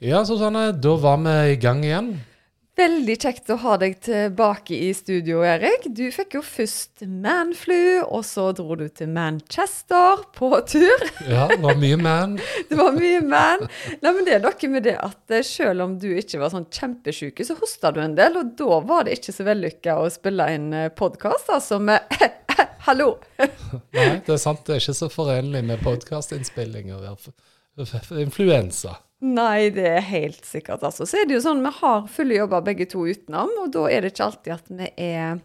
Ja, Susanne, da var vi i gang igjen. Veldig kjekt å ha deg tilbake i studio, Erik. Du fikk jo først manflu, og så dro du til Manchester på tur. Ja, det var mye man. Det var mye man. Nei, men det er noe med det at eh, selv om du ikke var sånn kjempesjuk, så hosta du en del, og da var det ikke så vellykka å spille inn podkast, altså med Hallo! Nei, det er sant. Det er ikke så forenlig med podkastinnspilling være influensa. Nei, det er helt sikkert. altså. Så er det jo sånn, Vi har fulle jobber begge to utenom, og da er det ikke alltid at vi er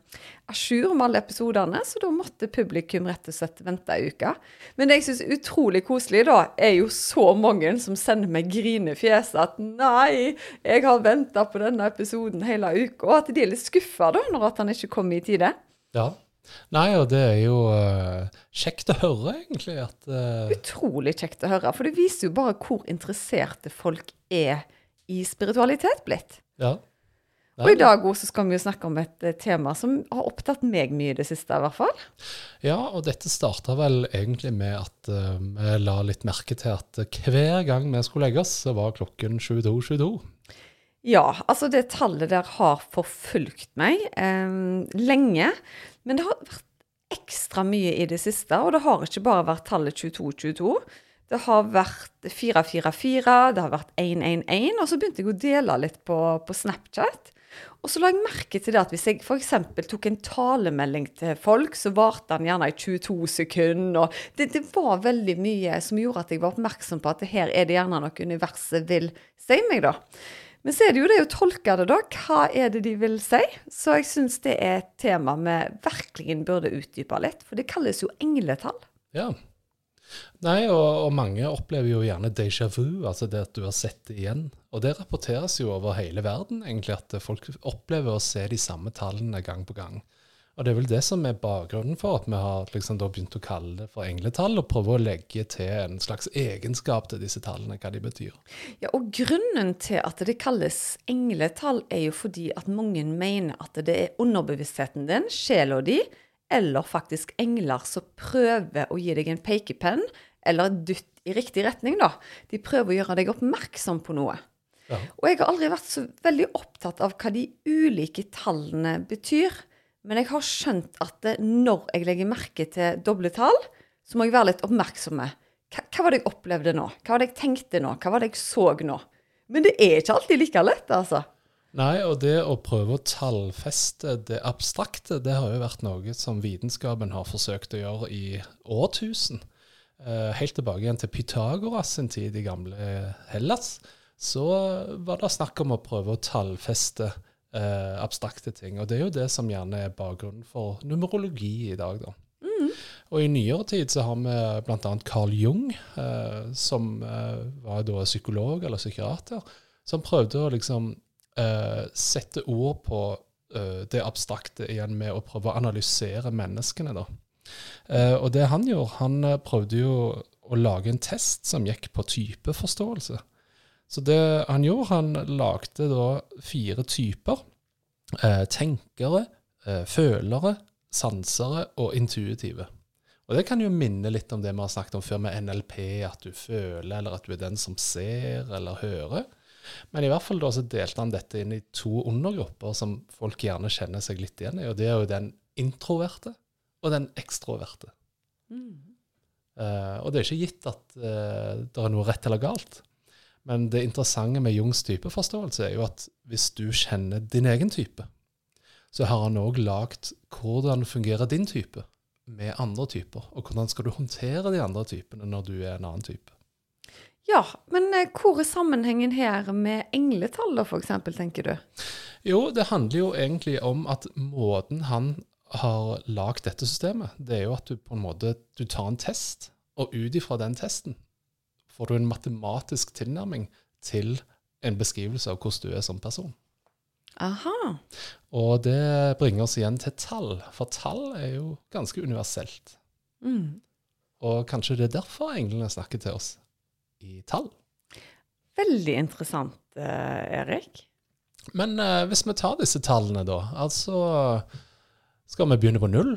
à jour med alle episodene, så da måtte publikum rett og slett vente ei uke. Men det jeg syns er utrolig koselig, da, er jo så mange som sender meg grinefjes at 'nei, jeg har venta på denne episoden hele uka', og at de er litt skuffa da, når at han ikke kommer i tide. Ja, Nei, og det er jo uh, kjekt å høre, egentlig. At, uh... Utrolig kjekt å høre. For det viser jo bare hvor interesserte folk er i spiritualitet blitt. Ja. Og i dag også skal vi jo snakke om et uh, tema som har opptatt meg mye i det siste, i hvert fall. Ja, og dette starta vel egentlig med at vi la litt merke til at hver gang vi skulle legge oss, så var klokken 22.22. Ja, altså det tallet der har forfulgt meg lenge. Men det har vært ekstra mye i det siste, og det har ikke bare vært tallet 2222. Det har vært 444, det har vært 111, og så begynte jeg å dele litt på, på Snapchat. Og så la jeg merke til det at hvis jeg f.eks. tok en talemelding til folk, så varte den gjerne i 22 sekunder. og det, det, var veldig mye som gjorde at jeg var oppmerksom på at her er det gjerne noe universet vil si meg, da. Men så er det jo det å tolke det, da. Hva er det de vil si? Så jeg syns det er et tema vi virkelig burde utdype litt. For det kalles jo engletall. Ja. Nei, og, og, mange opplever jo gjerne déjà vu, altså det at du har sett det igjen. Og det rapporteres jo over hele verden, egentlig, at folk opplever å se de samme tallene gang på gang. Og det er vel det som er bakgrunnen for at vi har liksom begynt å kalle det for engletall, og prøve å legge til en slags egenskap til disse tallene, hva de betyr. Ja, og Grunnen til at det kalles engletall, er jo fordi at mange mener at det er underbevisstheten din, sjela di, eller faktisk engler som prøver å gi deg en pekepenn, eller dytt i riktig retning, da. De prøver å gjøre deg oppmerksom på noe. Ja. Og jeg har aldri vært så veldig opptatt av hva de ulike tallene betyr. Men jeg har skjønt at når jeg legger merke til doble tall, så må jeg være litt oppmerksom. Hva, hva var det jeg opplevde nå? Hva var det jeg tenkte nå? Hva var det jeg så nå? Men det er ikke alltid like lett, altså. Nei, og det å prøve å tallfeste det abstrakte, det har jo vært noe som vitenskapen har forsøkt å gjøre i årtusen. Eh, helt tilbake igjen til Pythagoras sin tid i gamle Hellas, så var det snakk om å prøve å tallfeste eh, abstrakte ting. Og det er jo det som gjerne er bakgrunnen for numerologi i dag, da. Mm. Og i nyere tid så har vi bl.a. Carl Jung, eh, som eh, var da psykolog eller psykiater, som prøvde å liksom eh, sette ord på eh, det abstrakte igjen med å prøve å analysere menneskene, da. Eh, og det han gjorde, han prøvde jo å lage en test som gikk på typeforståelse. Så det han gjorde, han lagde da fire typer. Eh, tenkere, eh, følere, sansere og intuitive. Og det kan jo minne litt om det vi har snakket om før med NLP, at du føler, eller at du er den som ser eller hører. Men i hvert fall da så delte han dette inn i to undergrupper som folk gjerne kjenner seg litt igjen i. Og det er jo den introverte og den ekstroverte. Mm. Uh, og det er ikke gitt at uh, det er noe rett eller galt. Men det interessante med Jungs typeforståelse er jo at hvis du kjenner din egen type, så har han òg lagd hvordan fungerer din type med andre typer, og hvordan skal du håndtere de andre typene når du er en annen type. Ja, men eh, hvor er sammenhengen her med engletallet f.eks., tenker du? Jo, det handler jo egentlig om at måten han har lagd dette systemet, det er jo at du på en måte du tar en test, og ut ifra den testen får du en matematisk tilnærming til en beskrivelse av hvordan du er som person. Aha. Og det bringer oss igjen til tall, for tall er jo ganske universelt. Mm. Og kanskje det er derfor englene snakker til oss i tall. Veldig interessant, eh, Erik. Men eh, hvis vi tar disse tallene, da, altså Skal vi begynne på null?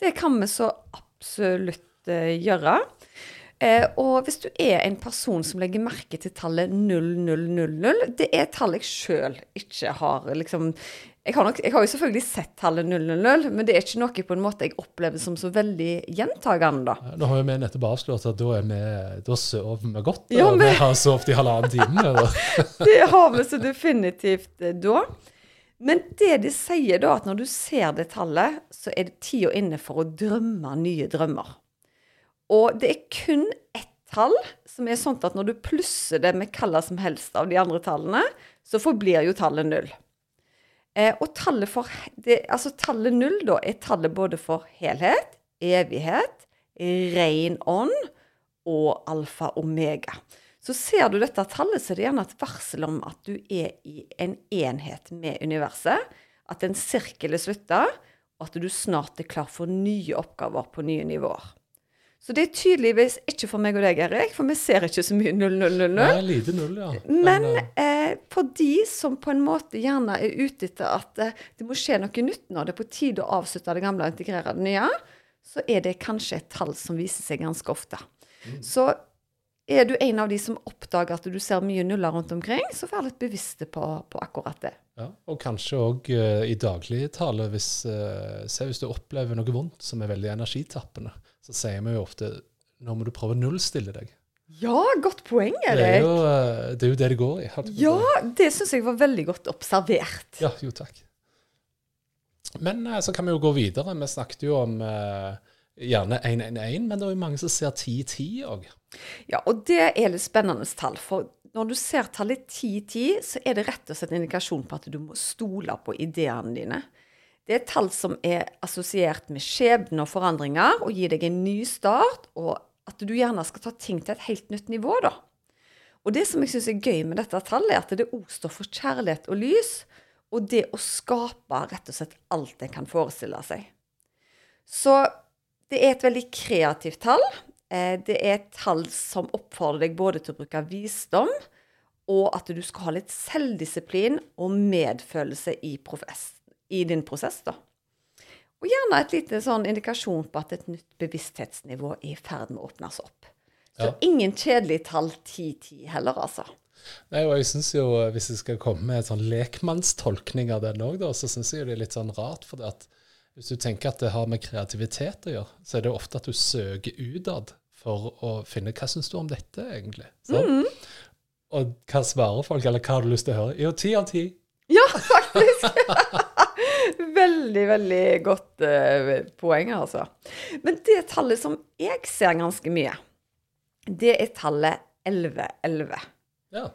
Det kan vi så absolutt eh, gjøre. Eh, og hvis du er en person som legger merke til tallet 0000, det er tall jeg sjøl ikke har liksom jeg har, nok, jeg har jo selvfølgelig sett tallet 000, men det er ikke noe på en måte jeg opplever som så veldig gjentagende, da. Nå har jo vi nettopp avslørt at da, er vi, da sover vi godt. Ja, og Vi har sovet i halvannen time. Det har vi så definitivt eh, da. Men det de sier da, at når du ser det tallet, så er det tida inne for å drømme nye drømmer. Og det er kun ett tall som er sånn at når du plusser det med hva som helst av de andre tallene, så forblir jo tallet null. Eh, og tallet, for, det, altså tallet null da, er tallet både for helhet, evighet, ren ånd og alfa omega. Så ser du dette tallet, så er det gjerne et varsel om at du er i en enhet med universet. At en sirkel er slutta, og at du snart er klar for nye oppgaver på nye nivåer. Så det er tydeligvis ikke for meg og deg, Erik, for vi ser ikke så mye 0000. Nei, lite null, ja. Men eh, eh, for de som på en måte gjerne er ute etter at eh, det må skje noe nytt nå, det er på tide å avslutte det gamle og integrere det nye, så er det kanskje et tall som viser seg ganske ofte. Så er du en av de som oppdager at du ser mye nuller rundt omkring, så vær litt bevisste på, på akkurat det. ja, og kanskje òg i dagligtale, hvis, uh, se hvis du opplever noe vondt som er veldig energitappende, så sier vi jo ofte nå må du prøve å nullstille deg. Ja, godt poeng, Det er Erik. jo eh, det, er jo det det går i. Ja, det syns jeg var veldig godt observert. Ja, jo takk. Men eh, så kan vi jo gå videre. Vi snakket jo om eh, gjerne 111, men det er jo mange som ser 1010 òg. Ja, og det er litt spennende tall. For når du ser tallet 1010, så er det rett og slett en indikasjon på at du må stole på ideene dine. Det er tall som er assosiert med skjebne og forandringer, og gir deg en ny start, og at du gjerne skal ta ting til et helt nytt nivå, da. Og det som jeg syns er gøy med dette tallet, er at det òg står for kjærlighet og lys, og det å skape rett og slett alt en kan forestille seg. Så det er et veldig kreativt tall. Eh, Det er et tall som oppfordrer deg både til å bruke visdom, og at du skal ha litt selvdisiplin og medfølelse i, profess, i din prosess. da. Og gjerne et lite sånn indikasjon på at et nytt bevissthetsnivå er i ferd med å åpnes opp. Så Ja. ingen kjedelig tall 10-10 heller, altså. Nei, og jeg synes jo, eh, Hvis jeg skal komme med en sånn lekmannstolkning av den òg, så syns jeg det er litt sånn rart. For at hvis du tenker at det har med kreativitet å gjøre, så er det ofte at du søker utad for å finne hva syns du om dette, egentlig. Sant? Og hva svarer folk, eller hva har du lyst til å høre? Jo, ti av ti. Ja, faktisk! veldig, veldig godt uh, poeng, altså. Men det tallet som jeg ser ganske mye, det er tallet 1111. Ja.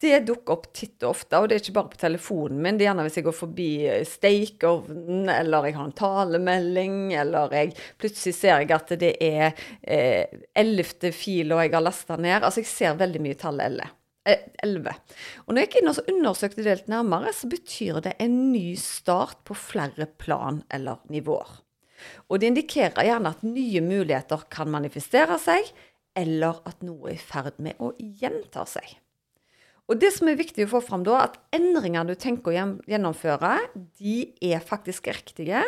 Det dukker opp titt og ofte, og det er ikke bare på telefonen min. Det er gjerne hvis jeg går forbi eh, stekeovnen, eller jeg har en talemelding, eller jeg plutselig ser jeg at det er eh, ellevte fil og jeg har lasta ned. Altså, jeg ser veldig mye tallet 11. Eh, 11. Og når jeg gikk inn og undersøkte det litt nærmere, så betyr det en ny start på flere plan eller nivåer. Og det indikerer gjerne at nye muligheter kan manifestere seg, eller at noe er i ferd med å gjenta seg. Og det som er viktig å få fram da, at endringer du tenker å gjennomføre, de er faktisk riktige,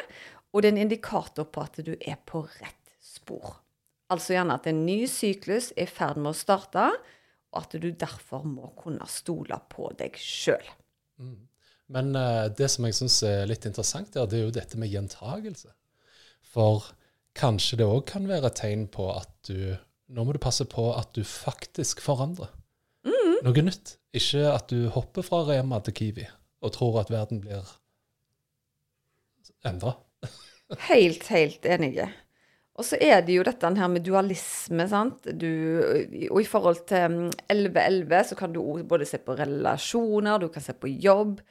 og det er en indikator på at du er på rett spor. Altså gjerne at en ny syklus er i ferd med å starte, at du derfor må kunne stole på deg sjøl. Men uh, det som jeg syns er litt interessant, der, det er jo dette med gjentagelse. For kanskje det òg kan være et tegn på at du Nå må du passe på at du faktisk forandrer. Noe nytt. Ikke at du hopper fra Rema til Kiwi og tror at verden blir endra. Helt, helt enige. Og så er det jo dette her med dualisme, sant. Du, og i forhold til mm, 1111 så kan du både se på relasjoner, du kan se på jobb.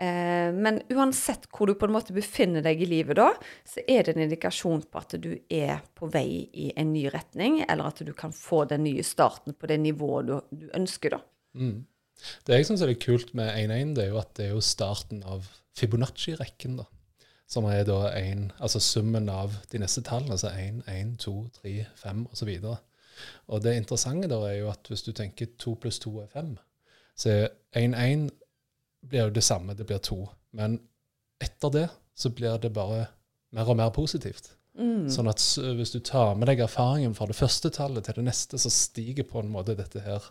Eh, men uansett hvor du på en måte befinner deg i livet da, så er det en indikasjon på at du er på vei i en ny retning, eller at du kan få den nye starten på det nivået du, du ønsker, da. Mm. Det jeg syns er litt kult med 1-1, det er jo at det er jo starten av Fibonacci-rekken. da. Som er da en, altså summen av de neste tallene, altså 1, 1, 2, 3, 5 osv. Og det interessante da er jo at hvis du tenker 2 pluss 2 er 5, så 1-1 blir jo det samme, det blir 2. Men etter det så blir det bare mer og mer positivt. Mm. Sånn at hvis du tar med deg erfaringen fra det første tallet til det neste, så stiger på en måte dette her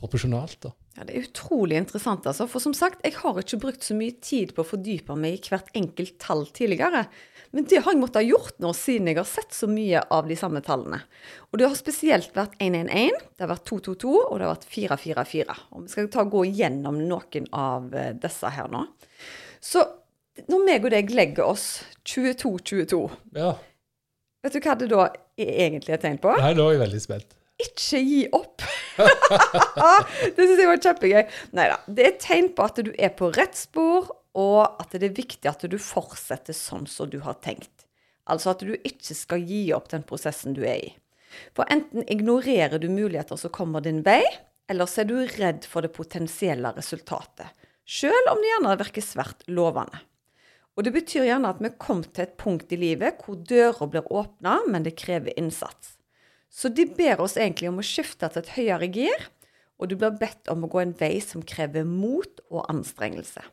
proporsjonalt. da. Ja, Det er utrolig interessant, altså. For som sagt, jeg har ikke brukt så mye tid på å fordype meg i hvert enkelt tall tidligere. Men det har jeg måttet ha gjort nå, siden jeg har sett så mye av de samme tallene. Og det har spesielt vært 111, det har vært 222, og det har vært 444. Og vi skal ta og gå gjennom noen av eh, disse her nå. Så når meg og deg legger oss 2222, Ja, vet du hva det da er egentlig er tegn på? Nei, nå er jeg veldig spent. Ikke gi opp. det syns jeg var kjempegøy. Nei da. Det er et tegn på at du er på rett spor, og at det er viktig at du fortsetter sånn som du har tenkt. Altså at du ikke skal gi opp den prosessen du er i. For enten ignorerer du muligheter som kommer din vei, eller så er du redd for det potensielle resultatet. Selv om det gjerne virker svært lovende. Og det betyr gjerne at vi kom til et punkt i livet hvor dører blir åpna, men det krever innsats. Så de ber oss egentlig om å skifte til et høyere gir, og du blir bedt om å gå en vei som krever mot og anstrengelse.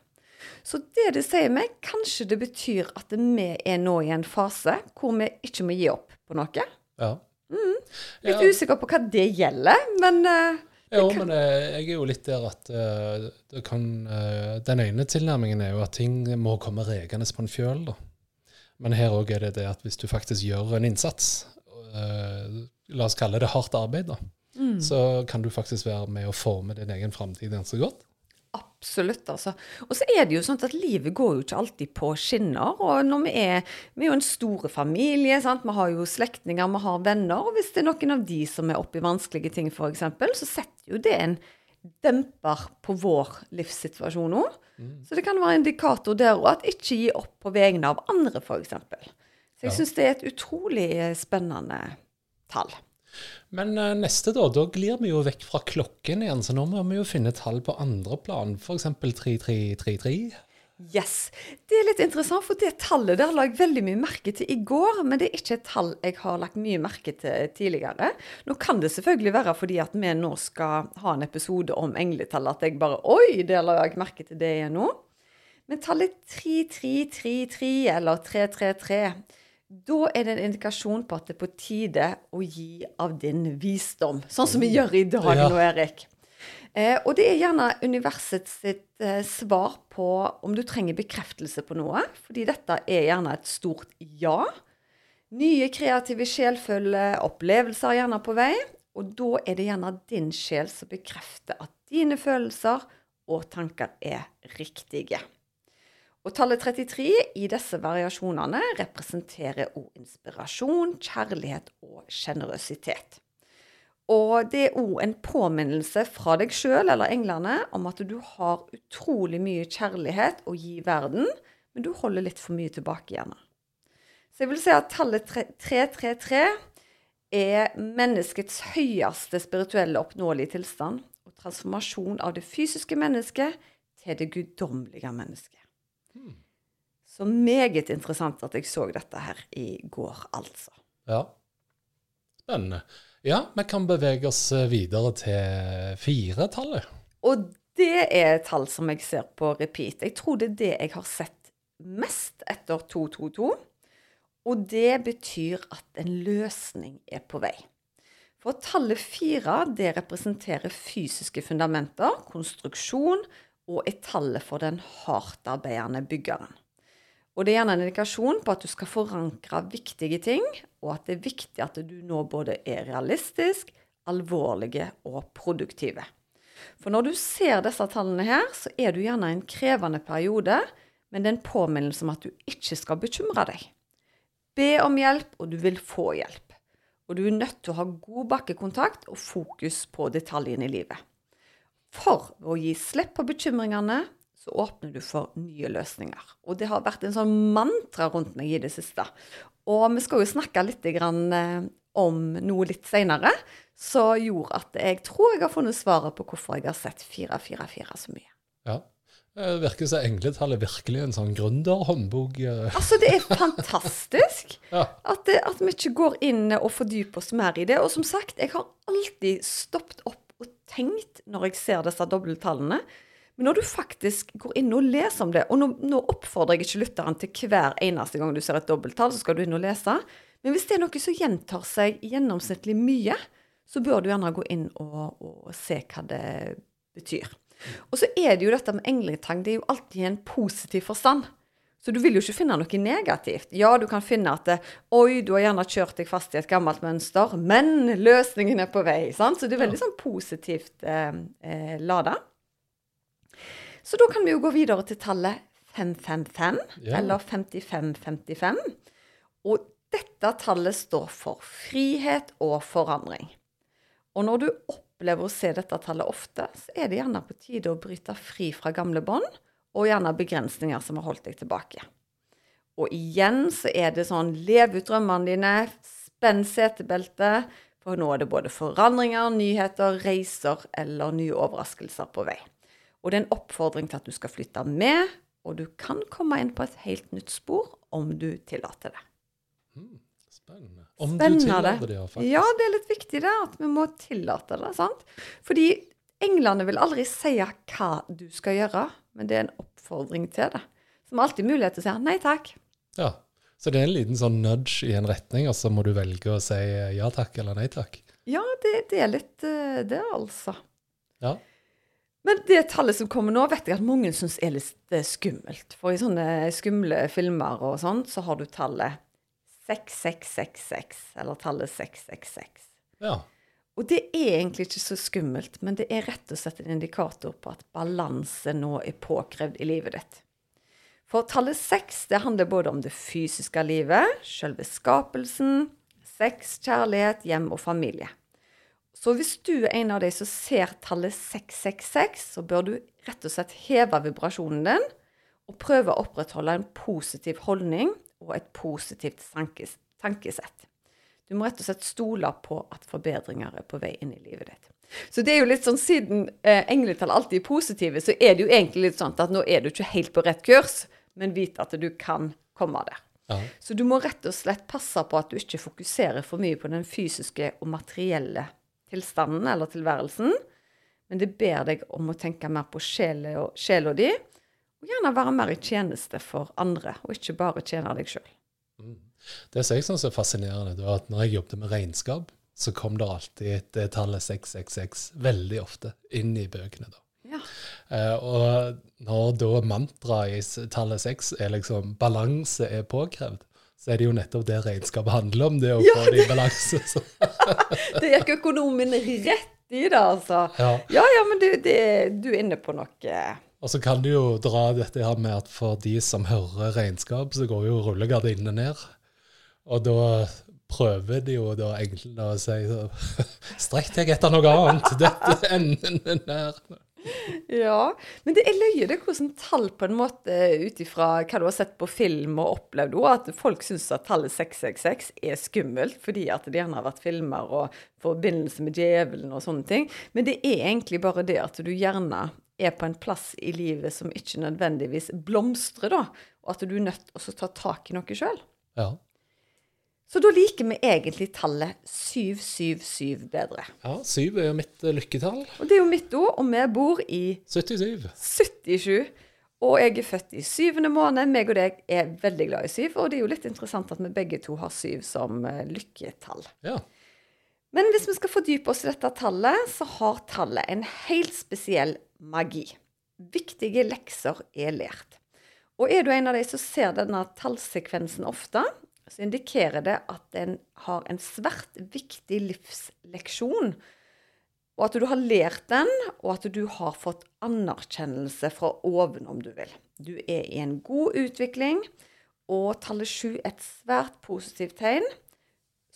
Så det det sier meg, kanskje det betyr at vi er nå i en fase hvor vi ikke må gi opp på noe. Ja. Litt Ja. usikker på hva det gjelder, men eh, Jo, men eh, jeg er jo litt der at uh, det kan, uh, den ene tilnærmingen er jo at ting må komme rekende på en fjøl. da. Men her òg er det det at hvis du faktisk gjør en innsats, eh, la oss kalle det hardt arbeid, da, så kan du faktisk være med å forme din egen framtid ganske godt. Absolutt, altså. Og så er det jo sånn at livet går jo ikke alltid på skinner. Og når vi er Vi er jo en stor familie, sant. Vi har jo slektninger, vi har venner. Og hvis det er noen av de som er oppe i vanskelige ting, f.eks., så setter jo det en demper på vår livssituasjon nå. Så det kan være indikator der òg, at ikke gi opp på vegne av andre, f.eks. Så jeg Ja. syns det er et utrolig spennende tall. Men eh, neste, da. Da glir vi jo vekk fra klokken igjen, så nå må vi jo finne tall på andre plan, f.eks. 3333. Yes. Det er litt interessant, for det tallet der la jeg veldig mye merke til i går, men det er ikke et tall jeg har lagt mye merke til tidligere. Nå kan det selvfølgelig være fordi at vi nå skal ha en episode om engletall, at jeg bare Oi, der la jeg merke til det igjen nå. Men tallet 3333, eller 333, da er det en indikasjon på at det er på tide å gi av din visdom. Sånn som vi gjør i dag Ja. nå, Erik. Eh, og det er gjerne universets sitt eh, svar på om du trenger bekreftelse på noe. Fordi dette er gjerne et stort ja. Nye kreative sjelfulle opplevelser er gjerne på vei. Og da er det gjerne din sjel som bekrefter at dine følelser og tanker er riktige. Og tallet 33 i disse variasjonene representerer òg inspirasjon, kjærlighet og sjenerøsitet. Og det er òg en påminnelse fra deg sjøl eller englene om at du har utrolig mye kjærlighet å gi verden, men du holder litt for mye tilbake gjerne. Så jeg vil si at tallet 333 er menneskets høyeste spirituelle oppnåelige tilstand og transformasjon av det fysiske mennesket til det guddommelige mennesket. Så meget interessant at jeg så dette her i går, altså. Ja. Spennende. Ja, vi kan bevege oss eh, videre til firetallet. Og det er et tall som jeg ser på repeat. Jeg tror det er det jeg har sett mest etter 222. Og det betyr at en løsning er på vei. For tallet fire det representerer fysiske fundamenter, konstruksjon, og er tallet for den hardtarbeidende byggeren. Og det er gjerne en indikasjon på at du skal forankre viktige ting, og at det er viktig at du nå både er realistisk, alvorlige og produktive. For når du ser disse tallene her, så er du gjerne i en krevende periode, men det er en påminnelse om at du ikke skal bekymre deg. Be om hjelp, og du vil få hjelp. Og du er nødt til å ha god bakkekontakt og fokus på detaljene i livet. For å gi slipp på bekymringene, så åpner du for nye løsninger. Og det har vært en sånn mantra rundt meg i det siste. Og vi skal jo snakke litt grann, eh, om noe litt seinere, som gjorde at jeg tror jeg har funnet svaret på hvorfor jeg har sett 444 så mye. Ja. Det virker som engletallet virkelig en sånn gründerhåndbok. eh. Altså, det er fantastisk Ja. at, det, at vi ikke går inn og fordyper oss mer i det. Og som sagt, jeg har alltid stoppet opp tenkt når jeg ser disse dobbelttallene. Men når du faktisk går inn og leser om det Og nå, nå oppfordrer jeg ikke lytteren til hver eneste gang du ser et dobbelttall, så skal du inn og lese. Men hvis det er noe som gjentar seg gjennomsnittlig mye, så bør du gjerne gå inn og, og se hva det betyr. Og så er det jo dette med engletang, det er jo alltid i en positiv forstand. Så du vil jo ikke finne noe negativt. Ja, du kan finne at det, oi, du har gjerne kjørt deg fast i et gammelt mønster, men løsningen er på vei. sant? Så det er veldig sånn positivt eh, eh, lada. Så da kan vi jo gå videre til tallet 555, Ja. eller 5555. Og dette tallet står for frihet og forandring. Og når du opplever å se dette tallet ofte, så er det gjerne på tide å bryte fri fra gamle bånd, og gjerne begrensninger som har holdt deg tilbake. Og igjen så er det sånn lev ut drømmene dine, spenn setebeltet, for nå er det både forandringer, nyheter, reiser eller nye overraskelser på vei. Og det er en oppfordring til at du skal flytte med, og du kan komme inn på et helt nytt spor om du tillater det. Spennende. Om du tillater det, ja, faktisk. Ja, det er litt viktig det, at vi må tillate det. sant? Fordi englene vil aldri si hva du skal gjøre, men det er en oppfordring til det. Som alltid mulighet til å si nei takk. Ja. Så det er en liten sånn nudge i en retning, og så må du velge å si ja takk eller nei takk. Ja, det, det er litt eh, det, altså. Ja. Men det tallet som kommer nå, vet jeg at mange syns er litt eh, skummelt. For i sånne skumle filmer og sånn, så har du tallet 6666, eller tallet 666. ja. Og det er egentlig ikke så skummelt, men det er rett og slett en indikator på at balanse nå er påkrevd i livet ditt. For tallet seks det handler både om det fysiske livet, selve skapelsen, sex, kjærlighet, hjem og familie. Så hvis du er en av de som ser tallet 666, så bør du rett og slett heve vibrasjonen din og prøve å opprettholde en positiv holdning og et positivt tankes tankesett. Du må rett og slett stole på at forbedringer er på vei inn i livet ditt. Så det er jo litt sånn, Siden eh, engletall alltid er positive, så er det jo egentlig litt sånn at nå er du ikke helt på rett kurs, men vit at du kan komme der. ja. Så du må rett og slett passe på at du ikke fokuserer for mye på den fysiske og materielle tilstanden eller tilværelsen, men det ber deg om å tenke mer på sjela di, og gjerne være mer i tjeneste for andre, og ikke bare tjene deg sjøl. Det som jeg syns er fascinerende, det var at når jeg jobbet med regnskap, så kom det alltid det tallet 666 veldig ofte inn i bøkene. da. Ja. Eh, og når da mantraet i tallet 6 er liksom balanse er påkrevd, så er det jo nettopp det regnskapet handler om, det å få det i balanse. Så, Det gikk økonomen rett i det, altså. ja. Ja, ja, men du, det, du er inne på noe. Og så kan du jo dra dette her med at for de som hører regnskap, så går jo rullegardinene ned. Og da prøver de jo da egentlig å si så, Strekk deg etter noe annet. Dette er enden nær. Ja, men det er løye det hvordan tall på en måte ut ifra hva du har sett på film og opplevd òg, at folk syns at tallet 666 er skummelt fordi at det gjerne har vært filmer og forbindelse med djevelen og sånne ting. Men det er egentlig bare det at du gjerne er på en plass i livet som ikke nødvendigvis blomstrer, da. Og at du er nødt til å ta tak i noe sjøl. Ja. Så da liker vi egentlig tallet 777 bedre. ja. 7 er jo mitt eh, lykketall. Og det er jo mitt ord, og vi bor i 77. 77. Og jeg er født i syvende måned. Meg og deg er veldig glad i syv. Og det er jo litt interessant at vi begge to har syv som eh, lykketall. Ja. Men hvis vi skal fordype oss i dette tallet, så har tallet en helt spesiell magi. Viktige lekser er lært. Og er du en av de som ser denne tallsekvensen ofte, så indikerer det at en har en svært viktig livsleksjon. Og at du har lært den, og at du har fått anerkjennelse fra oven, om du vil. Du er i en god utvikling, og tallet sju er et svært positivt tegn.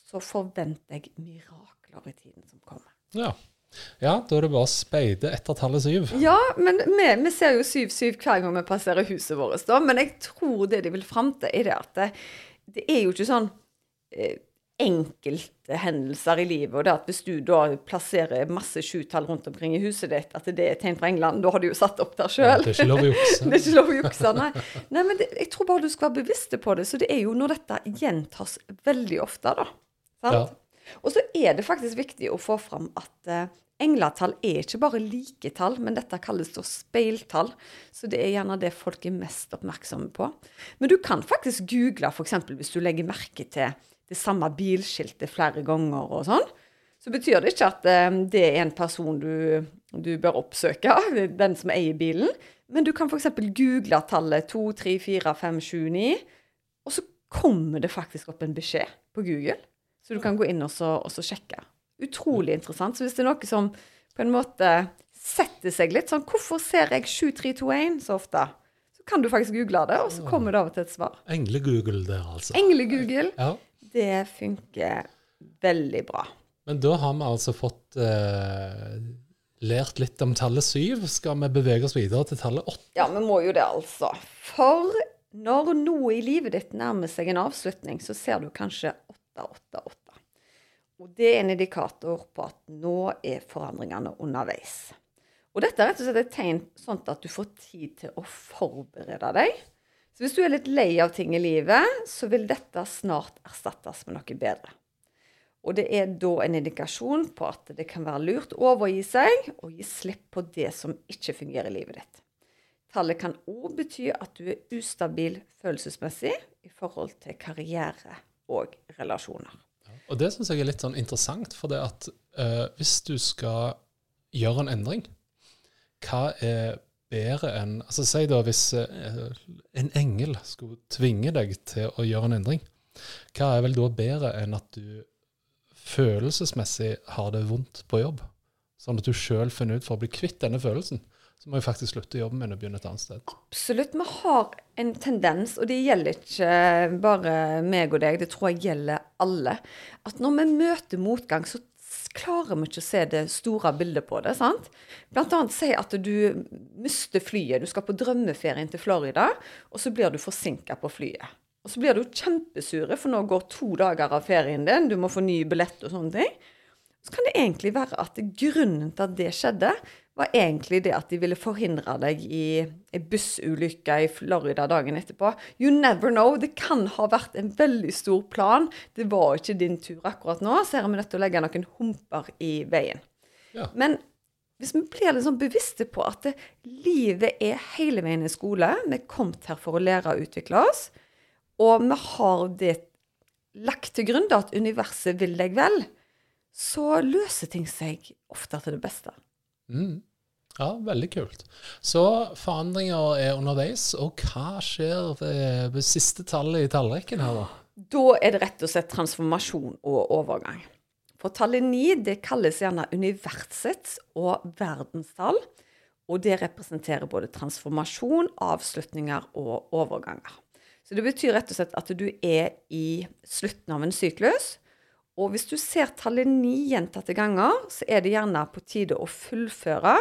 Så forventer jeg mirakler i tiden som kommer. ja. Ja, da er det bare å speide etter tallet syv. Ja, men vi, vi ser jo 7-7 hver gang vi passerer huset vårt, da. Men jeg tror det de vil fram til, er det at det, er jo ikke sånn eh, enkelthendelser i livet. Og det at hvis du da plasserer masse sjutall rundt omkring i huset ditt, at det er tegn fra England, da har du jo satt opp der sjøl. Ja, det er ikke lov å jukse. det er ikke lov å jukse, nei. nei men det, jeg tror bare du skal være bevisste på det. Så det er jo når dette gjentas veldig ofte, da. Sant? Ja. Og så er det faktisk viktig å få fram at eh, engletall er ikke bare liketall, men dette kalles da speiltall. Så det er gjerne det folk er mest oppmerksomme på. Men du kan faktisk google f.eks. hvis du legger merke til det samme bilskiltet flere ganger og sånn. Så betyr det ikke at eh, det er en person du, du bør oppsøke, den som eier bilen. Men du kan f.eks. google tallet 2, 3, 4, 5, 7, 9, og så kommer det faktisk opp en beskjed på Google. Så du kan gå inn og, så, og så sjekke. Utrolig interessant. Så hvis det er noe som på en måte setter seg litt sånn Hvorfor ser jeg 7321 så ofte? Så kan du faktisk google det, og så kommer det av og til et svar. Engle-Google der, altså. Engle-Google, Ja. det funker veldig bra. Men da har vi altså fått eh, lært litt om tallet syv. Skal vi bevege oss videre til tallet åtte? Ja, vi må jo det, altså. For når noe i livet ditt nærmer seg en avslutning, så ser du kanskje 888. Og det er en indikator på at nå er forandringene underveis. Og dette er rett og slett et tegn sånn at du får tid til å forberede deg. Så hvis du er litt lei av ting i livet, så vil dette snart erstattes med noe bedre. Og det er da en indikasjon på at det kan være lurt å overgi seg og gi slipp på det som ikke fungerer i livet ditt. Tallet kan òg bety at du er ustabil følelsesmessig i forhold til karriere og relasjoner. Og det syns jeg er litt sånn interessant, for det at eh, hvis du skal gjøre en endring, hva er bedre enn Altså Si da hvis eh, en engel skulle tvinge deg til å gjøre en endring, hva er vel da bedre enn at du følelsesmessig har det vondt på jobb? Sånn at du sjøl finner ut for å bli kvitt denne følelsen. Så må vi faktisk slutte jobben min og begynne et annet sted. Absolutt. Vi har en tendens, og det gjelder ikke bare meg og deg, det tror jeg gjelder alle, at når vi møter motgang, så klarer vi ikke å se det store bildet på det. sant? Blant annet si at du mister flyet. Du skal på drømmeferien til Florida, og så blir du forsinka på flyet. Og så blir du kjempesure, for nå går to dager av ferien din, du må få ny billett og sånne ting. Så kan det egentlig være at grunnen til at det skjedde, var egentlig det at de ville forhindre deg i en bussulykke i Florida dagen etterpå. You never know. Det kan ha vært en veldig stor plan. Det var ikke din tur akkurat nå, så her er vi nødt til å legge noen humper i veien. Ja. Men hvis vi blir litt sånn bevisste på at det, livet er hele veien i skole, vi er kommet her for å lære og utvikle oss, og vi har det lagt til grunn da at universet vil deg vel, så løser ting seg ofte til det beste. Mm. Ja, veldig kult. Så forandringer er underveis, og hva skjer ved, siste tallet i tallrekken her, da? Da er det rett og slett transformasjon og overgang. For tallet 9 det kalles gjerne universets og verdenstall, og det representerer både transformasjon, avslutninger og overganger. Så det betyr rett og slett at du er i slutten av en syklus, og hvis du ser tallet 9 gjentatte ganger, så er det gjerne på tide å fullføre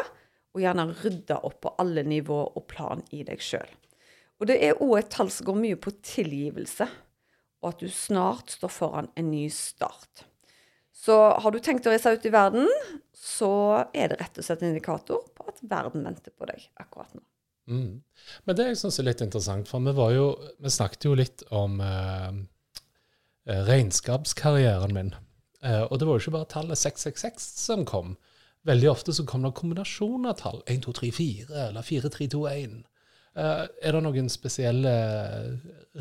og gjerne rydde opp på alle nivå og plan i deg sjøl. Og det er òg et tall som går mye på tilgivelse, og at du snart står foran en ny start. Så har du tenkt å reise ut i verden, så er det rett og slett en indikator på at verden venter på deg akkurat nå. Mm. Men det jeg syns er litt interessant, for vi, jo, vi snakket jo litt om eh, regnskapskarrieren min. Eh, og det var jo ikke bare tallet 666 som kom. Veldig ofte så kom det kombinasjoner av tall. 1, 2, 3, 4 eller 4, 3, 2, 1. Eh, er det noen spesielle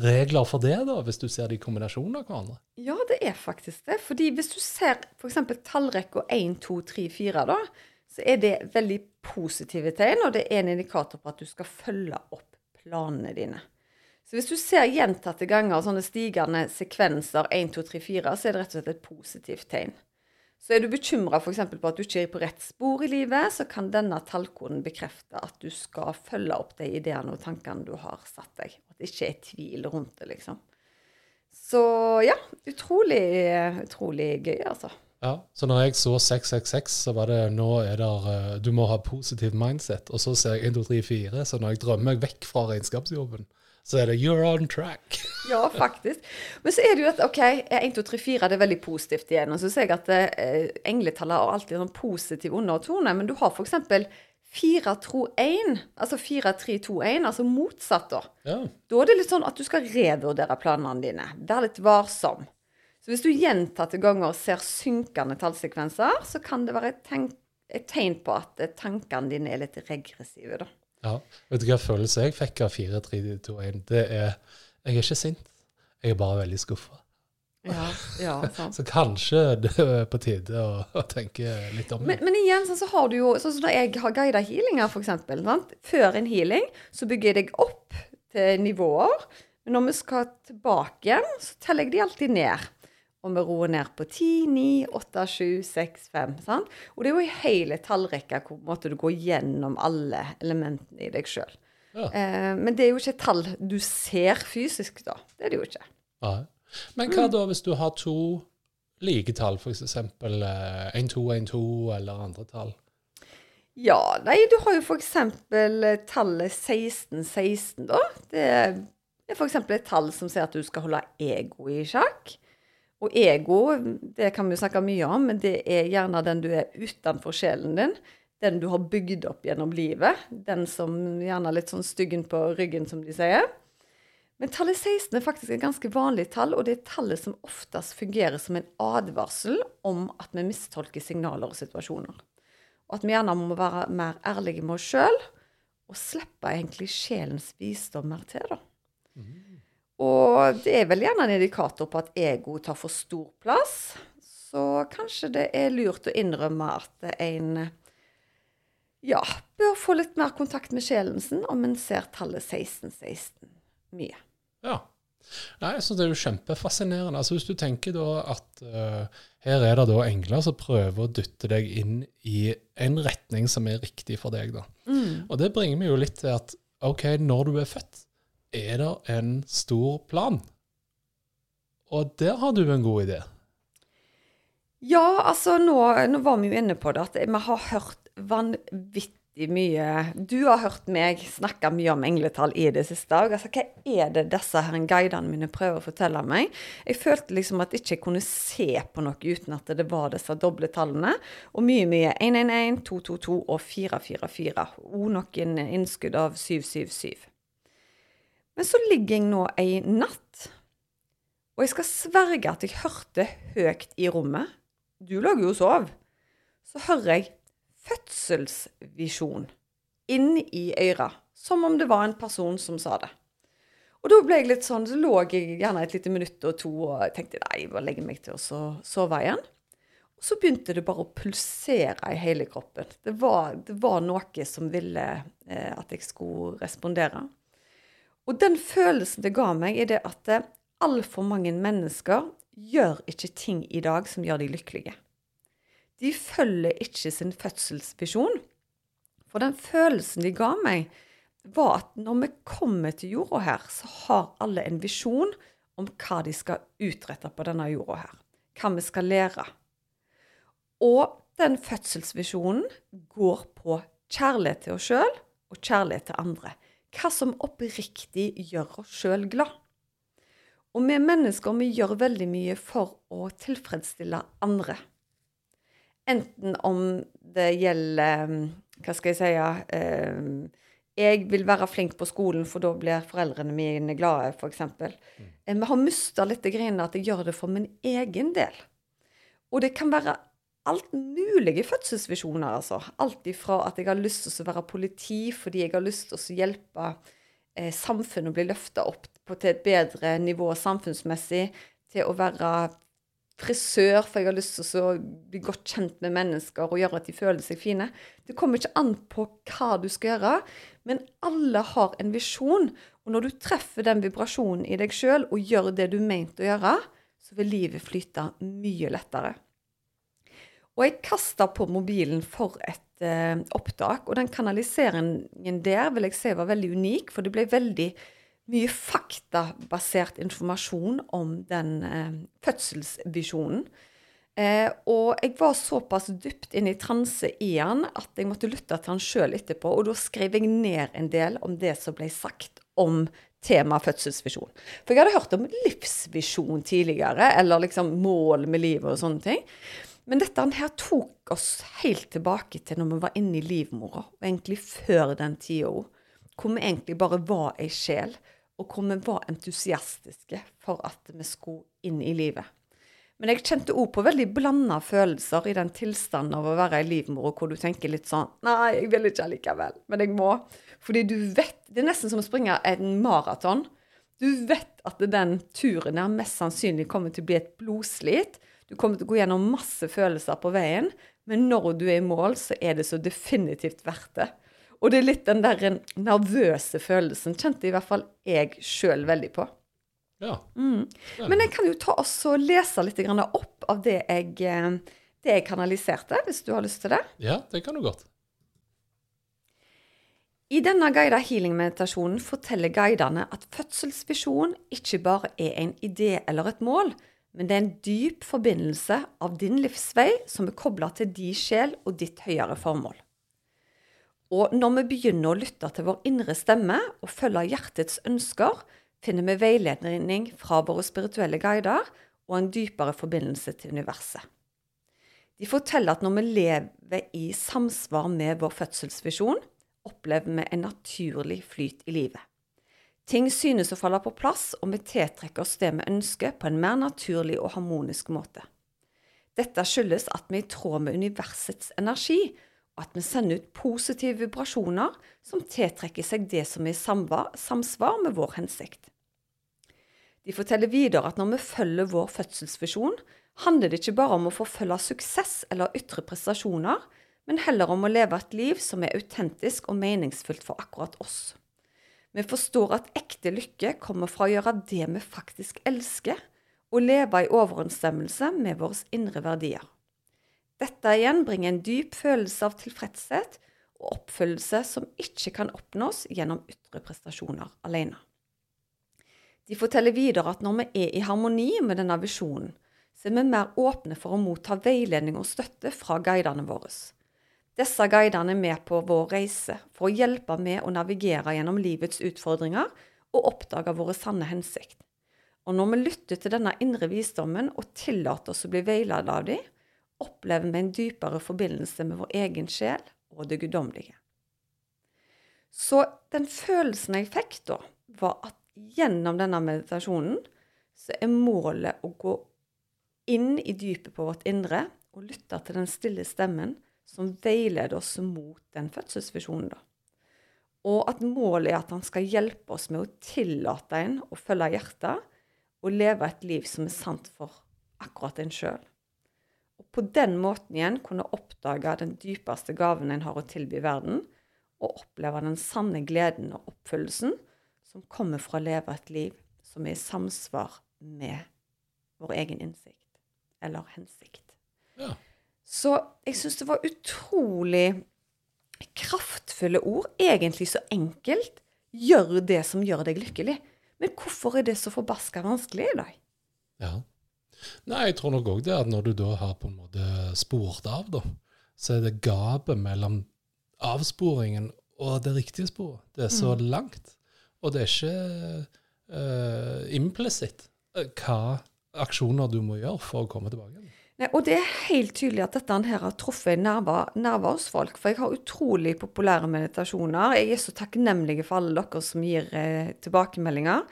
regler for det, da, hvis du ser de kombinasjonene av hverandre? Ja, det er faktisk det. Fordi hvis du ser f.eks. tallrekka 1, 2, 3, 4, da, så er det veldig positive tegn, og det er en indikator på at du skal følge opp planene dine. Så hvis du ser gjentatte ganger sånne stigende sekvenser 1, 2, 3, 4, så er det rett og slett et positivt tegn. Så er du bekymra f.eks. på at du ikke er på rett spor i livet, så kan denne tallkoden bekrefte at du skal følge opp de ideene og tankene du har satt deg. At det ikke er tvil rundt det, liksom. Så ja, utrolig, utrolig gøy, altså. Ja, Så når jeg så 666, så var det nå er der eh, Du må ha positivt mindset. Og så ser jeg 1, 2, 3, 4. Så når jeg drømmer meg vekk fra regnskapsjobben, så er det 'you're on track'. Ja, faktisk. Men så er det jo at OK, 1, 2, 3, 4 det er veldig positivt igjen. Og så ser jeg at eh, engletallet har alltid en sånn positiv undertone. Men du har f.eks. 4, tro 1, altså 4, 3, 2, 1, altså motsatt, da. Ja. Da er det litt sånn at du skal revurdere planene dine. Vær litt varsom. Så hvis du gjentatte ganger ser synkende tallsekvenser, så kan det være et, tenk, et tegn på at eh, tankene dine er litt regressive, da. Ja. Vet du hva følelse jeg fikk av 4, 3, 2, 1? Det er Jeg er ikke sint. Jeg er bare veldig skuffa. Ja, ja, sant. Så kanskje det er på tide å, å tenke litt om det. Men, men igjen, sånn så har du jo Sånn som da jeg har guida healinger, f.eks. Før en healing så bygger jeg deg opp til nivåer. Men når vi skal tilbake igjen, så teller jeg de alltid ned. Og vi roer ned på 10, 9, 8, 7, 6, 5. Sant? Og det er jo ei hele tallrekke hvor måte, du går gjennom alle elementene i deg sjøl. Ja. Eh, men det er jo ikke et tall du ser fysisk, da. Det er det jo ikke. Ja. Men hva da hvis du har to like tall, f.eks. 1, 2, 1, 2 eller andre tall? Ja, nei, du har jo f.eks. tallet 16, 16, da. Det er f.eks. et tall som sier at du skal holde ego i sjakk. Og ego, det kan vi snakke mye om, men det er gjerne den du er utenfor sjelen din. Den du har bygd opp gjennom livet. Den som gjerne er litt sånn styggen på ryggen, som de sier. Men tallet 16 er faktisk et ganske vanlig tall, og det er tallet som oftest fungerer som en advarsel om at vi mistolker signaler og situasjoner. Og at vi gjerne må være mer ærlige med oss sjøl, og slippe egentlig sjelens visdommer til, da. Og det er vel gjerne en indikator på at ego tar for stor plass. Så kanskje det er lurt å innrømme at en ja, bør få litt mer kontakt med sjelen sin om en ser tallet 1616 mye. Ja. Nei, jeg Det er jo kjempefascinerende. Altså Hvis du tenker da at uh, her er det da engler som prøver å dytte deg inn i en retning som er riktig for deg. da. Og det bringer meg jo litt til at OK, når du er født, er det en stor plan. Og der har du en god idé. Ja, altså nå, nå var vi jo inne på det, at vi har hørt vanvittig mye Du har hørt meg snakke mye om engletall i det siste. Og altså, hva er det disse her guidene mine prøver å fortelle meg? Jeg følte liksom at jeg ikke kunne se på noe uten at det var disse doble tallene. Og mye, mye 111, 222 og 444. Og noen innskudd av 777. Men så ligger jeg nå ei natt, og jeg skal sverge at jeg hørte høyt i rommet Du lå jo og sov. Så hører jeg fødselsvisjon inn i øra, som om det var en person som sa det. Og da ble jeg litt sånn, så lå jeg gjerne et lite minutt og to og tenkte nei, jeg bare legger meg til å sove igjen. Og så begynte det bare å pulsere i hele kroppen. Det var, det var noe som ville eh, at jeg skulle respondere. Og den følelsen det ga meg, er det at eh, altfor mange mennesker gjør ikke ting i dag som gjør de lykkelige. De følger ikke sin fødselsvisjon. For den følelsen de ga meg, var at når vi kommer til jorda her, så har alle en visjon om hva de skal utrette på denne jorda her. Hva vi skal lære. Og den fødselsvisjonen går på kjærlighet til oss sjøl og kjærlighet til andre. Hva som oppriktig gjør oss sjøl glad. Og vi mennesker vi gjør veldig mye for å tilfredsstille andre. Enten om det gjelder Hva skal jeg si eh, Jeg vil være flink på skolen, for da blir foreldrene mine glade, f.eks. Eh, Vi har mista litt greiene at jeg gjør det for min egen del. Og det kan være alt mulige fødselsvisjoner, altså. Alt ifra at jeg har lyst til å være politi fordi jeg har lyst til å hjelpe eh, samfunnet å bli løfta opp til et bedre nivå samfunnsmessig, til å være frisør, for jeg har lyst til å bli godt kjent med mennesker og gjøre at de føler seg fine. Det kommer ikke an på hva du skal gjøre, men alle har en visjon. Og når du treffer den vibrasjonen i deg sjøl og gjør det du mente å gjøre, så vil livet flyte mye lettere. Og jeg kasta på mobilen for et eh, opptak, og den kanaliseringen der vil jeg si var veldig unik, for det ble veldig mye faktabasert informasjon om den eh, fødselsvisjonen. Eh, og jeg var såpass dypt inne i transe i han at jeg måtte lytte til han sjøl etterpå. Og da skrev jeg ned en del om det som ble sagt om tema fødselsvisjon. For jeg hadde hørt om livsvisjon tidligere, eller liksom mål med livet og sånne ting. Men dette her tok oss helt tilbake til når vi var inne i livmora, og egentlig før den tida òg. Hvor vi egentlig bare var ei sjel, og hvor vi var entusiastiske for at vi skulle inn i livet. Men jeg kjente òg på veldig blanda følelser i den tilstanden av å være i livmor, hvor du tenker litt sånn Nei, jeg vil ikke allikevel, men jeg må. Fordi du vet Det er nesten som å springe en maraton. Du vet at den turen her mest sannsynlig kommer til å bli et blodslit. Du kommer til å gå gjennom masse følelser på veien, men når du er i mål, så er det så definitivt verdt det. Og det er litt den der nervøse følelsen kjente i hvert fall jeg sjøl veldig på. Ja. Mm. Men jeg kan jo ta oss og lese litt opp av det jeg, eh, det jeg kanaliserte, hvis du har lyst til det. ja, det kan du godt. I denne guida healing-meditasjonen forteller guidene at fødselsvisjon ikke bare er en idé eller et mål, men det er en dyp forbindelse av din livsvei som er kobla til din sjel og ditt høyere formål. Og når vi begynner å lytte til vår indre stemme og følge hjertets ønsker, finner vi veiledning fra våre spirituelle guider og en dypere forbindelse til universet. De forteller at når vi lever i samsvar med vår fødselsvisjon, opplever vi en naturlig flyt i livet. Ting synes å falle på plass, og vi tiltrekker oss det vi ønsker på en mer naturlig og harmonisk måte. Dette skyldes at vi er i tråd med universets energi, og at vi sender ut positive vibrasjoner som tiltrekker seg det som er i samsvar med vår hensikt. De forteller videre at når vi følger vår fødselsvisjon, handler det ikke bare om å forfølge suksess eller ytre prestasjoner, men heller om å leve et liv som er autentisk og meningsfullt for akkurat oss. Vi forstår at ekte lykke kommer fra å gjøre det vi faktisk elsker, og leve i overensstemmelse med våre indre verdier. Dette igjen bringer en dyp følelse av tilfredshet og oppfyllelse som ikke kan oppnås gjennom ytre prestasjoner alene. De forteller videre at når vi er i harmoni med denne visjonen, så er vi mer åpne for å motta veiledning og støtte fra guidene våre. Disse guidene er med på vår reise for å hjelpe med å navigere gjennom livets utfordringer og oppdage våre sanne hensikt. Og når vi lytter til denne indre visdommen og tillater oss å bli veiledet av dem, opplever vi en dypere forbindelse med vår egen sjel og det guddommelige. Så den følelsen jeg fikk da, var at gjennom denne meditasjonen så er målet å gå inn i dypet på vårt indre og lytte til den stille stemmen som veileder oss mot den fødselsvisjonen. da. Og at målet er at han skal hjelpe oss med å tillate en å følge hjertet og leve et liv som er sant for akkurat en sjøl. Og på den måten igjen kunne oppdage den dypeste gaven en har å tilby verden, og oppleve den sanne gleden og oppfyllelsen som kommer fra å leve et liv som er i samsvar med vår egen innsikt eller hensikt. Ja. Så jeg syns det var utrolig kraftfulle ord. Egentlig så enkelt. Gjør det som gjør deg lykkelig. Men hvorfor er det så forbaska vanskelig i dag? Ja. Nei, jeg tror nok òg det at når du da har på en måte spurt av, da, så er det gapet mellom avsporingen og det riktige sporet. Det er så mm. langt. Og det er ikke uh, implisitt uh, hva aksjoner du må gjøre for å komme tilbake. Og det er helt tydelig at dette her har truffet nerver, nerver hos folk. For jeg har utrolig populære meditasjoner. Jeg er så takknemlig for alle dere som gir eh, tilbakemeldinger.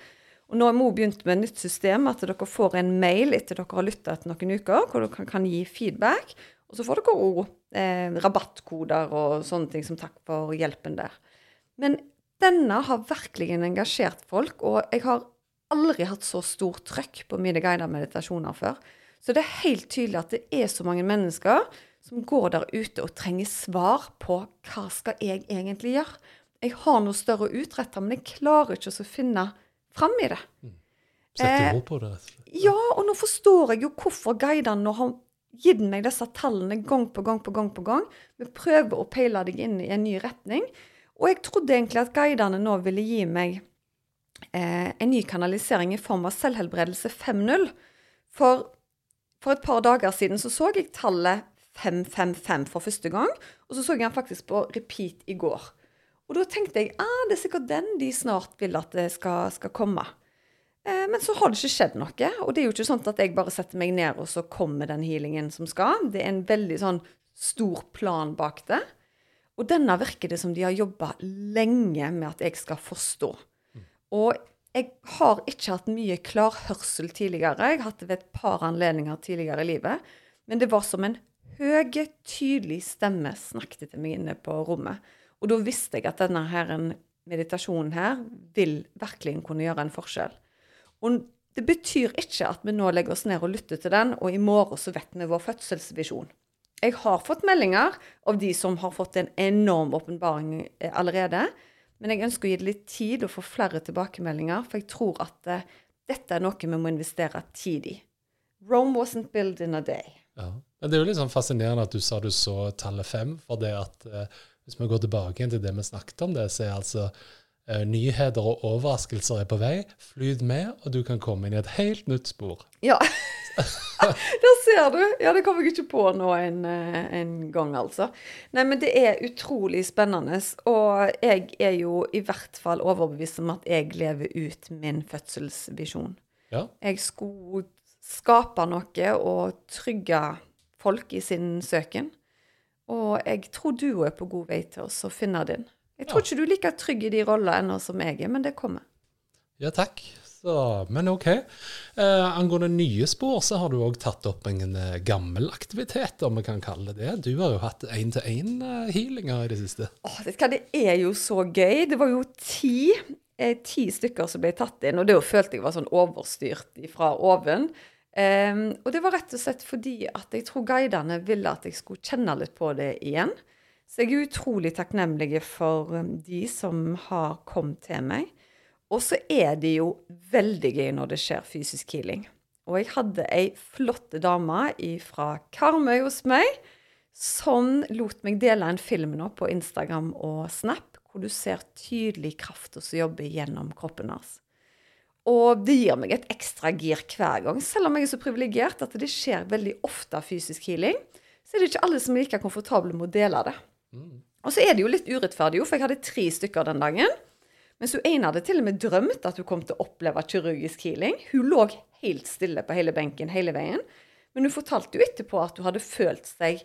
Og nå har vi begynt med et nytt system, at dere får en mail etter dere har lytta etter noen uker, hvor dere kan, kan gi feedback. Og så får dere òg eh, rabattkoder og sånne ting som takk for hjelpen der. Men denne har virkelig engasjert folk, og jeg har aldri hatt så stort trøkk på mine guidede meditasjoner før. Så det er helt tydelig at det er så mange mennesker som går der ute og trenger svar på hva skal jeg egentlig gjøre. Jeg har noe større å utrette, men jeg klarer ikke å finne fram i det. Mm. Sette ord på det. rett og slett. Ja, og nå forstår jeg jo hvorfor guidene har gitt meg disse tallene gang på gang på gang på gang. Vi prøver å peile deg inn i en ny retning. Og jeg trodde egentlig at guidene nå ville gi meg eh, en ny kanalisering i form av selvhelbredelse 5.0. For for et par dager siden så så jeg tallet 555 for første gang, og så så jeg den faktisk på repeat i går. Og da tenkte jeg ah, det er sikkert den de snart vil at det skal, skal komme. Eh, men så har det ikke skjedd noe. Og det er jo ikke sånn at jeg bare setter meg ned, og så kommer den healingen som skal. Det er en veldig sånn stor plan bak det. Og denne virker det som de har jobba lenge med at jeg skal forstå. Og jeg har ikke hatt mye klarhørsel tidligere. Jeg har hatt det ved et par anledninger tidligere i livet. Men det var som en høy, tydelig stemme snakket til meg inne på rommet. Og da visste jeg at denne her, meditasjonen her vil virkelig kunne gjøre en forskjell. Og det betyr ikke at vi nå legger oss ned og lytter til den, og i morgen så vet vi vår fødselsvisjon. Jeg har fått meldinger av de som har fått en enorm åpenbaring eh, allerede. Men jeg ønsker å gi det litt tid og få flere tilbakemeldinger, for jeg tror at uh, dette er noe vi må investere tid i. Rome wasn't built in a day. Ja. Men det er jo litt sånn fascinerende at du sa du så tallet fem, for det at uh, hvis vi går tilbake til det vi snakket om, det, så er altså nyheter og overraskelser er på vei. Flyt med, og du kan komme inn i et helt nytt spor. Ja. Der ser du. Ja, det kommer jeg ikke på nå en, eh, en, gang, altså. Nei, men det er utrolig spennende. Og jeg er jo i hvert fall overbevist om at jeg lever ut min fødselsvisjon. Ja. Jeg skulle skape noe og trygge folk i sin søken. Og jeg tror du er på god vei til å finne din. Jeg tror ja. ikke du er like trygg i de rollene ennå som jeg er, men det kommer. Ja, takk. Så, men OK. Eh, angående nye spor, så har du òg tatt opp en eh, gammel aktivitet, om vi kan kalle det det. Du har jo hatt én-til-én-healinger i det siste. Åh, det, det er jo så gøy. Det var jo ti, eh, ti stykker som ble tatt inn, og det følte jeg var sånn overstyrt fra oven. Um, og det var rett og slett fordi at jeg tror guidene ville at jeg skulle kjenne litt på det igjen. Så jeg er utrolig takknemlig for um, de som har kommet til meg. Og så er det jo veldig gøy når det skjer fysisk healing. Og jeg hadde ei flott dame fra Karmøy hos meg som lot meg dele en film nå på Instagram og Snap, hvor du ser tydelig kraft som jobber gjennom kroppen hans. Og det gir meg et ekstra gir hver gang. Selv om jeg er så privilegert at det skjer veldig ofte fysisk healing, så er det ikke alle som er like komfortable med å dele det. Og så er det jo litt urettferdig, for jeg hadde tre stykker den dagen. Mens hun ene hadde til og med drømt at hun kom til å oppleve kirurgisk healing. Hun lå helt stille på hele benken hele veien. Men hun fortalte jo etterpå at hun hadde følt seg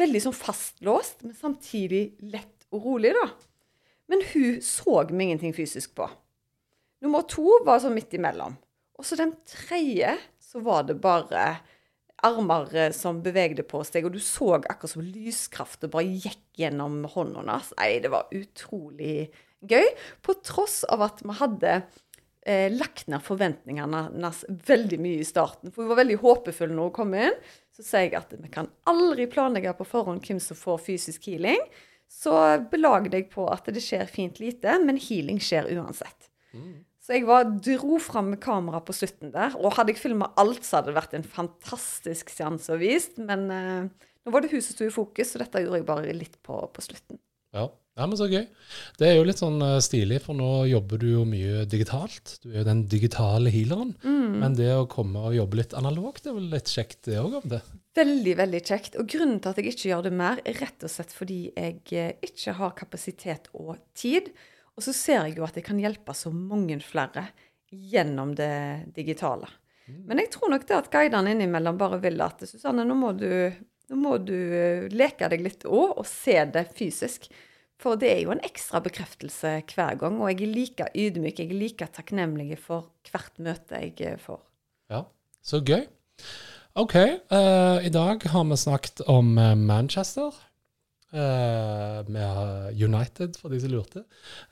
veldig sånn fastlåst, men samtidig lett og rolig, da. Men hun så meg ingenting fysisk på. Nummer to var sånn midt imellom. Og så den tredje, så var det bare armer eh, som bevegde på seg, og du så akkurat som lyskraften bare gikk gjennom hånda hans. Nei, det var utrolig gøy. På tross av at vi hadde eh, lagt ned forventningene hans veldig mye i starten. For vi var veldig håpefulle når hun kom inn. Så sier jeg at vi kan aldri planlegge på forhånd hvem som får fysisk healing. Så belag deg på at det skjer fint lite, men healing skjer uansett. Mm. Så jeg var, dro fram med kamera på slutten der. Og hadde jeg filma alt, så hadde det vært en fantastisk seanse å vise. Men eh, nå var det hun som sto i fokus, så dette gjorde jeg bare litt på, på slutten. Ja. ja. men så gøy. Det er jo litt sånn uh, stilig, for nå jobber du jo mye digitalt. Du er jo den digitale healeren. Mm. Men det å komme og jobbe litt analogt, det er vel litt kjekt det òg, om det? Veldig, veldig kjekt. Og grunnen til at jeg ikke gjør det mer, er rett og slett fordi jeg eh, ikke har kapasitet og tid. Og så ser jeg jo at jeg kan hjelpe så mange flere gjennom det digitale. Mm. Men jeg tror nok det at guidene innimellom bare vil at Susanne, nå må du, nå må du eh, leke deg litt òg, og se det fysisk. For det er jo en ekstra bekreftelse hver gang, og jeg er like ydmyk, jeg er like takknemlig for hvert møte jeg eh, får. Ja, så gøy. OK, uh, i dag har vi snakket om Manchester. Uh, med United, for de som lurte.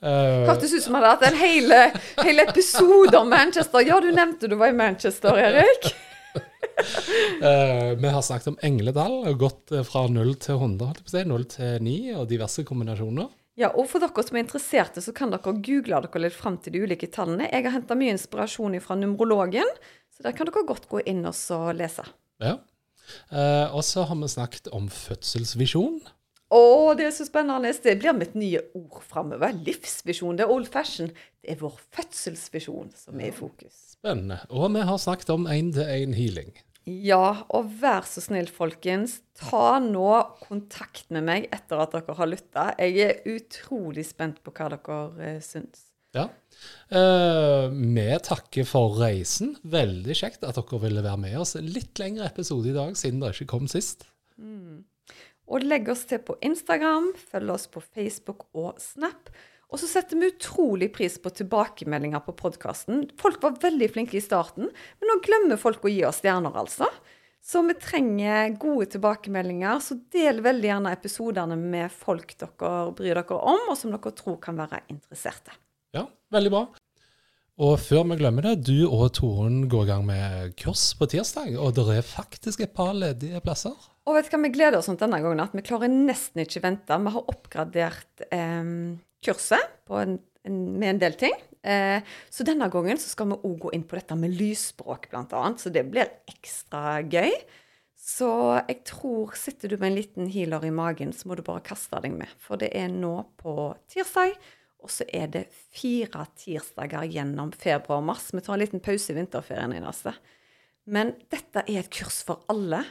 Uh, Hørtes ut som vi hadde hatt en hel, hel episode om Manchester. Ja, du nevnte du var i Manchester, Erik. vi har snakket om Engledal, og gått fra 0 til 100, holdt jeg på å si, 0 til 9, og diverse kombinasjoner. Ja, og for dere som er interesserte, så kan dere google dere litt fram til de ulike tallene. Jeg har henta mye inspirasjon fra numrologen, så der kan dere godt gå inn og lese. Ja. og så har vi snakket om fødselsvisjon. Å, det er så spennende. Det blir mitt nye ord framover. Livsvisjon. Det er old fashion. Det er vår fødselsvisjon som er i fokus. Spennende. Og vi har snakket om én-til-én healing. Ja, og vær så snill, folkens. Ta nå kontakt med meg etter at dere har lytta. Jeg er utrolig spent på hva dere uh, syns. Ja. Uh, vi takker for reisen. Veldig kjekt at dere ville være med oss. Litt lengre episode i dag, siden dere ikke kom sist. Mm. Og legg oss til på Instagram, følg oss på Facebook og Snap. Og så setter vi utrolig pris på tilbakemeldinger på podkasten. Folk var veldig flinke i starten, men nå glemmer folk å gi oss stjerner, altså. Så vi trenger gode tilbakemeldinger. Så del veldig gjerne episodene med folk dere bryr dere om, og som dere tror kan være interesserte. Ja, veldig bra. Og før vi glemmer det, du og Toren går i gang med kurs på tirsdag. Og det er faktisk et par ledige plasser. Og vet du hva vi gleder oss sånn denne gangen? At vi klarer nesten ikke vente. Vi har oppgradert eh, kurset en, en, med en del ting. Eh, så denne gangen så skal vi òg gå inn på dette med lysspråk, bl.a. Så det blir ekstra gøy. Så jeg tror sitter du med en liten healer i magen, så må du bare kaste deg med. For det er nå på tirsdag. Og så er det fire tirsdager gjennom februar og mars. Vi tar en liten pause i vinterferien i neste. Men dette er et kurs for alle.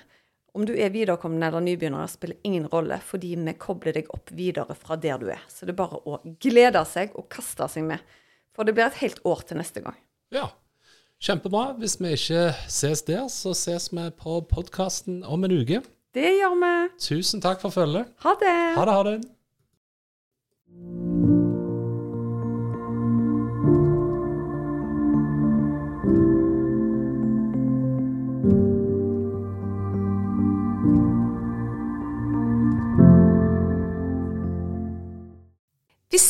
Om du er viderekommende eller nybegynner, spiller ingen rolle, fordi vi kobler deg opp videre fra der du er. Så det er bare å glede seg og kaste seg med. For det blir et helt år til neste gang. Ja, kjempebra. Hvis vi ikke ses der, så ses vi på podkasten om en uke. Det gjør vi. Tusen takk for følget. Ha det. Ha det, ha det.